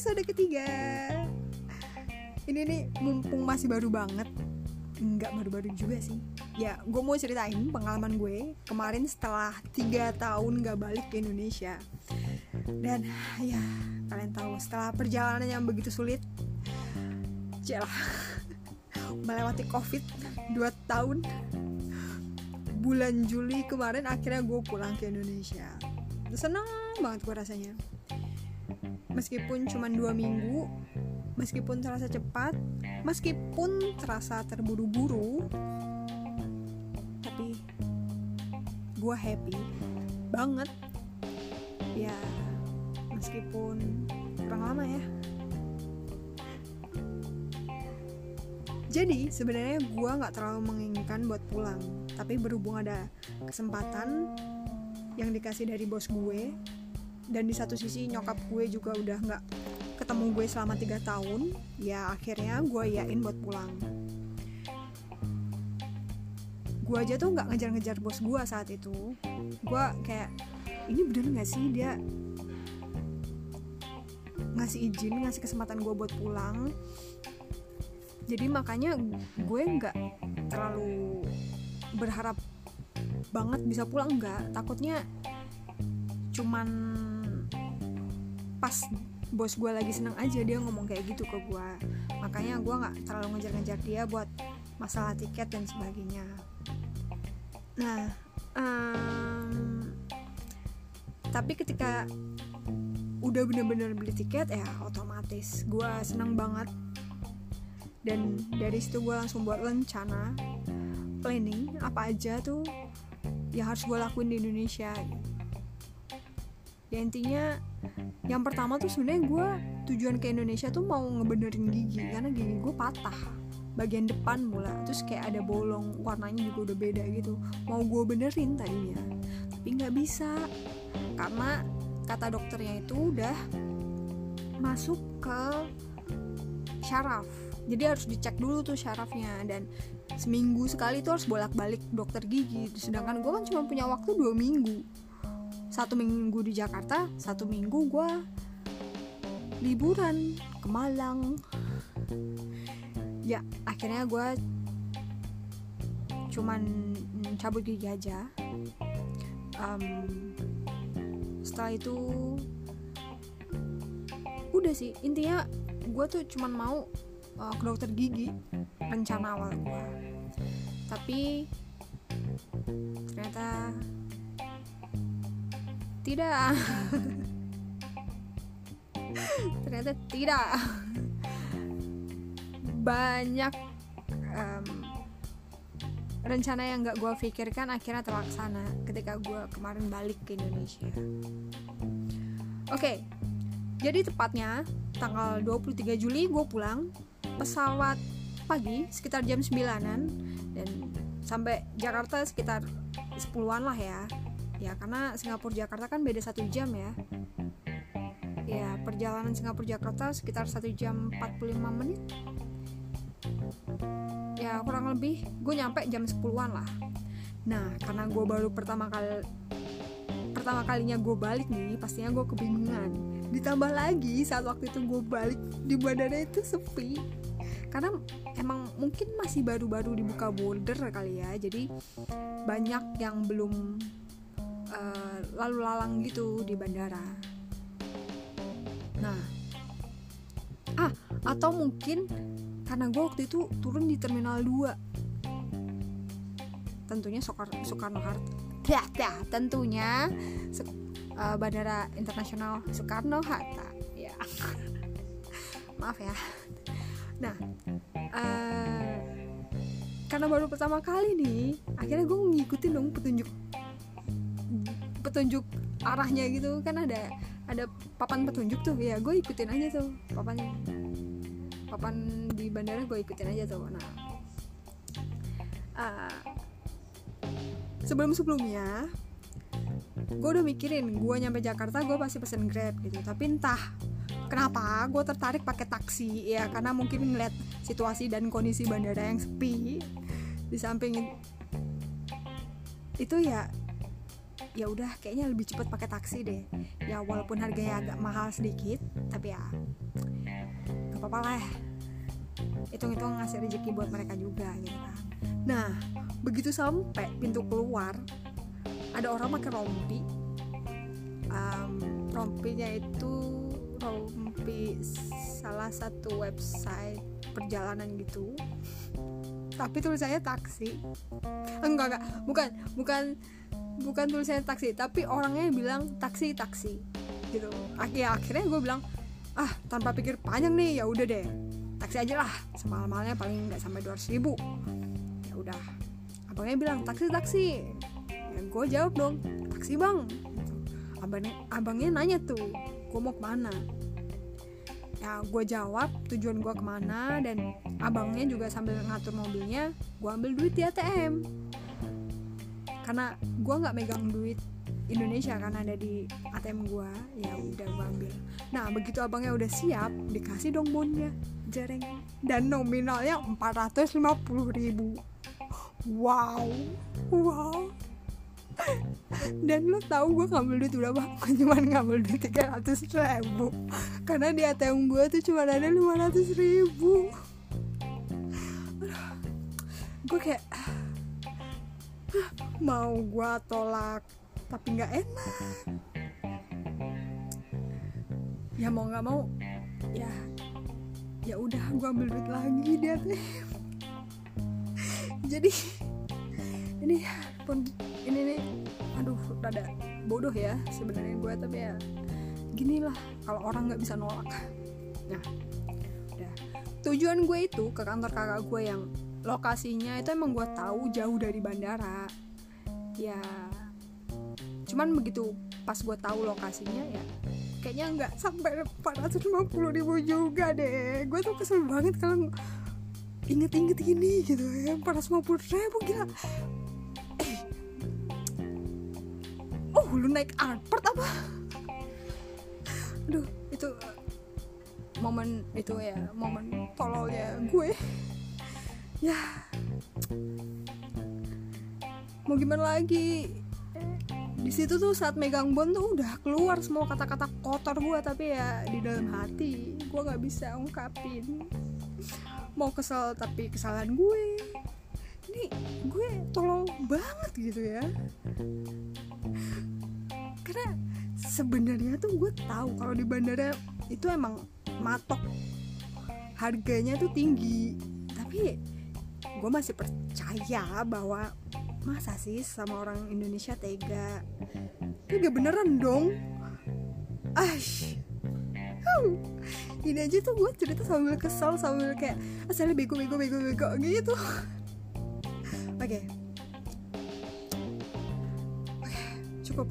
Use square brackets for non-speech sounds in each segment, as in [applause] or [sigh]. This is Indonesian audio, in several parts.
episode ketiga. Ini nih mumpung masih baru banget. Enggak baru-baru juga sih. Ya gue mau ceritain pengalaman gue Kemarin setelah 3 tahun gak balik ke Indonesia. Dan ya kalian tahu setelah perjalanan yang begitu sulit Celah [laughs] Melewati covid 2 tahun Bulan Juli kemarin akhirnya gue pulang ke Indonesia. Senang banget gue rasanya meskipun cuma dua minggu meskipun terasa cepat meskipun terasa terburu-buru tapi gue happy banget. Ya meskipun kurang lama ya. Jadi sebenarnya gue nggak terlalu menginginkan buat pulang tapi berhubung ada kesempatan yang dikasih dari bos gue dan di satu sisi nyokap gue juga udah nggak ketemu gue selama tiga tahun ya akhirnya gue yain buat pulang. Gue aja tuh nggak ngejar-ngejar bos gue saat itu. Gue kayak ini bener nggak sih dia ngasih izin ngasih kesempatan gue buat pulang? Jadi makanya gue nggak terlalu berharap banget bisa pulang nggak. Takutnya cuman pas bos gue lagi seneng aja dia ngomong kayak gitu ke gue. Makanya gue nggak terlalu ngejar-ngejar dia buat masalah tiket dan sebagainya. Nah um, tapi ketika udah bener-bener beli tiket ya otomatis gue seneng banget. Dan dari situ gue langsung buat rencana planning apa aja tuh yang harus gue lakuin di Indonesia ya intinya yang pertama tuh sebenarnya gue tujuan ke Indonesia tuh mau ngebenerin gigi karena gigi gue patah bagian depan mula. Terus kayak ada bolong warnanya juga udah beda gitu. Mau gue benerin tadinya tapi nggak bisa. Karena kata dokternya itu udah masuk ke syaraf. Jadi harus dicek dulu tuh syarafnya dan seminggu sekali tuh harus bolak-balik dokter gigi. Sedangkan gue kan cuma punya waktu dua minggu satu minggu di Jakarta satu minggu gue liburan ke Malang. Ya akhirnya gue cuman cabut gigi aja. Um, setelah itu udah sih intinya gue tuh cuman mau uh, ke dokter gigi rencana awal gue tapi ternyata tidak. Ternyata tidak. Banyak um, rencana yang gak gue pikirkan akhirnya terlaksana ketika gue kemarin balik ke Indonesia. Oke okay, jadi tepatnya tanggal 23 Juli gue pulang pesawat pagi sekitar jam 9an dan sampai Jakarta sekitar 10-an lah ya ya karena Singapura Jakarta kan beda satu jam ya. Ya perjalanan Singapura Jakarta sekitar satu jam 45 menit. Ya kurang lebih gue nyampe jam 10-an lah. Nah karena gue baru pertama kali pertama kalinya gue balik nih pastinya gue kebingungan. Ditambah lagi saat waktu itu gue balik di bandara itu sepi. Karena emang mungkin masih baru-baru dibuka border kali ya jadi banyak yang belum uh, lalu lalang gitu di bandara. Nah, ah atau mungkin karena gue waktu itu turun di terminal 2 tentunya Soekarno Hatta ya, ya tentunya uh, bandara internasional Soekarno Hatta ya. [laughs] Maaf ya. Nah uh, karena baru pertama kali nih akhirnya gue ngikutin dong petunjuk petunjuk arahnya gitu. Kan ada ada papan petunjuk tuh. Ya gue ikutin aja tuh papan papan di bandara gue ikutin aja tuh. Nah uh, sebelum sebelumnya gue udah mikirin gue nyampe Jakarta gue pasti pesen grab gitu. Tapi entah kenapa gue tertarik pakai taksi ya karena mungkin ngeliat situasi dan kondisi bandara yang sepi di samping itu ya ya udah kayaknya lebih cepet pakai taksi deh. Ya walaupun harganya agak mahal sedikit tapi ya gak apa-apa lah. Hitung-hitung ngasih rezeki buat mereka juga gitu kan. Nah begitu sampai pintu keluar ada orang pakai rompi. Um, rompinya itu rompi salah satu website perjalanan gitu. Tapi tulisannya taksi. Enggak enggak. Bukan bukan bukan tulisannya taksi tapi orangnya bilang taksi taksi gitu. Ya, akhirnya gue bilang ah tanpa pikir panjang nih ya udah deh taksi aja lah semalam-malamnya paling nggak sampai 200 ribu. Ya udah abangnya bilang taksi taksi. Ya gue jawab dong taksi bang. Abangnya abangnya nanya tuh gue mau ke mana? Ya gue jawab tujuan gue ke mana? Dan abangnya juga sambil ngatur mobilnya gue ambil duit di ATM karena gue nggak megang duit Indonesia kan ada di ATM gue ya udah gue ambil. Nah begitu abangnya udah siap dikasih dong bonnya jereng. Dan nominalnya 450 ribu. Wow wow. Dan lo tau gue ngambil duit berapa? Gue cuma ngambil duit 300 ribu. Karena di ATM gue tuh cuma ada 500 ribu. Gue kayak mau gue tolak tapi nggak enak. Ya mau nggak mau ya ya udah gue ambil duit lagi di ATM [laughs] jadi ini pun ini nih aduh rada bodoh ya sebenarnya gue tapi ya gini lah kalau orang nggak bisa nolak. Nah udah. Tujuan gue itu ke kantor kakak gue yang lokasinya itu emang gue tahu jauh dari bandara. Ya cuman begitu pas gue tahu lokasinya ya kayaknya nggak sampai 450 ribu juga deh. Gue tuh kesel banget kalau inget-inget gini gitu ya 450 ribu gila. Oh lu naik Alphard apa? Aduh itu momen itu ya momen tololnya gue ya. Mau gimana lagi? Di situ tuh saat megang bon tuh udah keluar semua kata-kata kotor gue tapi ya di dalam hati gue nggak bisa ungkapin. Mau kesel tapi kesalahan gue. Ini gue tolol banget gitu ya. Karena sebenarnya tuh gue tahu kalau di bandara itu emang matok. Harganya tuh tinggi. Tapi gue masih percaya bahwa masa sih sama orang Indonesia tega? Tega beneran dong. Ash ini aja tuh gue cerita sambil kesel sambil kayak asalnya bego bego bego bego gitu. Oke. Okay. okay, cukup.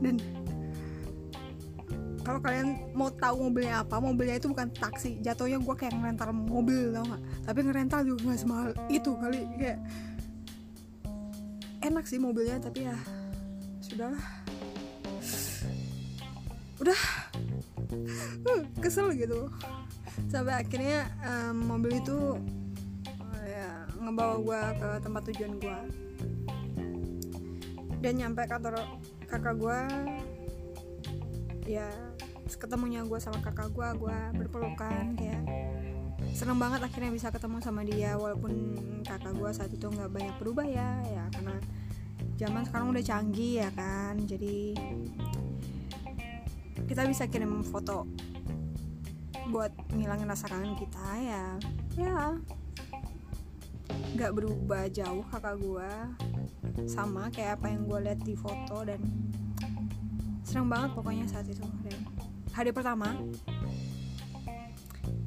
Dan kalau kalian mau tahu mobilnya apa mobilnya itu bukan taksi. Jatuhnya gue kayak ngerental mobil tau gak tapi ngerental juga gak semahal itu kali. Kayak enak sih mobilnya tapi ya sudahlah udah. Kesel gitu. Sampai akhirnya um, mobil itu uh, ya ngebawa gue ke tempat tujuan gue dan nyampe kantor kakak gue ya ketemunya gue sama kakak gue gue berpelukan kayak seneng banget akhirnya bisa ketemu sama dia walaupun kakak gue saat itu nggak banyak berubah ya ya karena zaman sekarang udah canggih ya kan jadi kita bisa kirim foto buat ngilangin rasa kangen kita ya ya nggak berubah jauh kakak gue sama kayak apa yang gue lihat di foto dan senang banget pokoknya saat itu. Dan hari pertama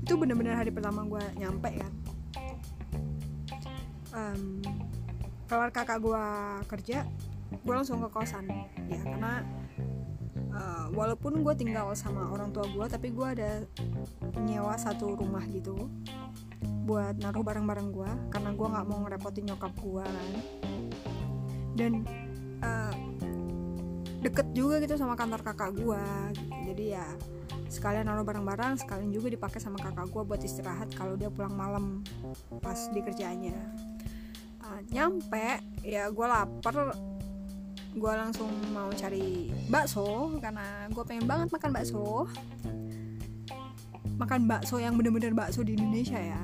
itu bener-bener hari pertama gue nyampe kan um, kelar kakak gue kerja gue langsung ke kosan ya karena uh, walaupun gue tinggal sama orang tua gue tapi gue ada nyewa satu rumah gitu buat naruh barang-barang gue karena gue nggak mau ngerepotin nyokap gue kan dan uh, deket juga gitu sama kantor kakak gue gitu. Jadi ya sekalian naruh barang-barang sekalian juga dipakai sama kakak gue buat istirahat kalau dia pulang malam pas di kerjanya uh, nyampe ya gue lapar. Gue langsung mau cari bakso karena gue pengen banget makan bakso. Makan bakso yang bener-bener bakso di Indonesia ya.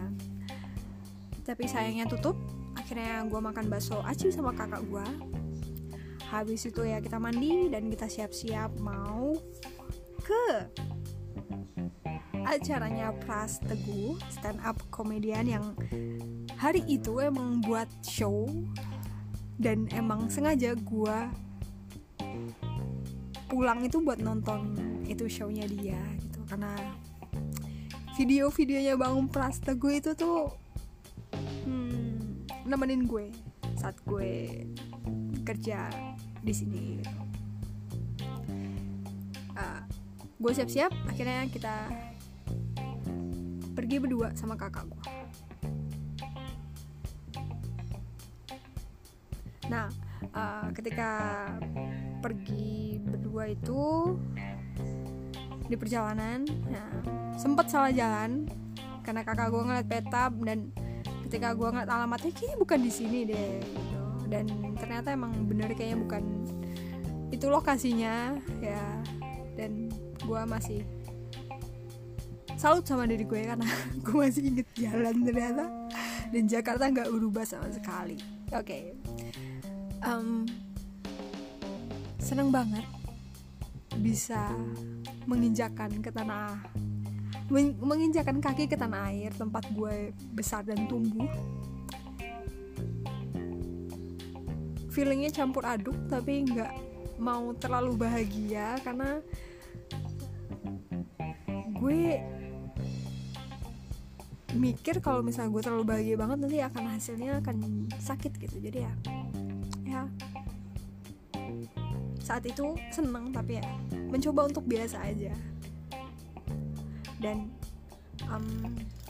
Tapi sayangnya tutup akhirnya gue makan bakso aci sama kakak gue habis itu ya kita mandi dan kita siap-siap mau ke acaranya Pras Teguh stand up komedian yang hari itu emang buat show dan emang sengaja gue pulang itu buat nonton itu shownya dia gitu karena video-videonya Bang Pras Teguh itu tuh hmm, nemenin gue saat gue kerja di sini gitu. Gue siap-siap akhirnya kita pergi berdua sama kakak gue nah uh, ketika pergi berdua itu di perjalanan ya, sempet salah jalan karena kakak gue ngeliat peta dan ketika gue ngeliat alamatnya kayaknya bukan di sini deh gitu. dan ternyata emang bener kayaknya bukan itu lokasinya ya dan gue masih salut sama diri gue karena [laughs] gue masih inget jalan ternyata. Dan Jakarta nggak berubah sama sekali. Oke. Okay. um, seneng banget bisa menginjakan ke tanah menginjakan kaki ke tanah air tempat gue besar dan tumbuh. Feelingnya campur aduk tapi nggak mau terlalu bahagia karena gue mikir kalau misalnya gue terlalu bahagia banget nanti akan hasilnya akan sakit gitu. Jadi ya ya. Saat itu seneng tapi ya mencoba untuk biasa aja. Dan um,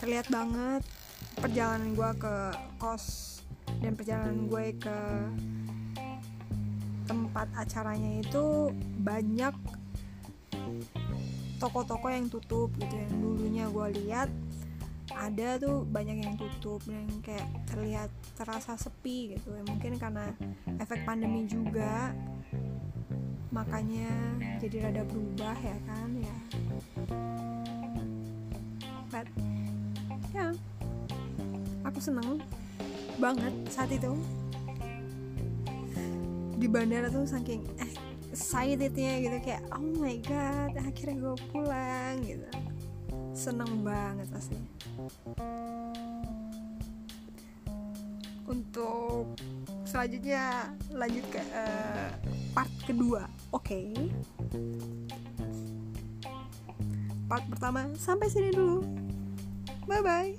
terlihat banget perjalanan gue ke kos dan perjalanan gue ke tempat acaranya itu banyak toko-toko yang tutup gitu yang dulunya gue lihat ada tuh banyak yang tutup yang kayak terlihat terasa sepi gitu. Ya mungkin karena efek pandemi juga makanya jadi rada berubah ya kan ya. But ya. Aku seneng banget saat itu. Di bandara tuh saking eh, excitednya gitu kayak oh my god akhirnya gue pulang gitu. Seneng banget pasti untuk selanjutnya lanjut ke uh, part kedua. Oke. Okay. part pertama sampai sini dulu. Bye bye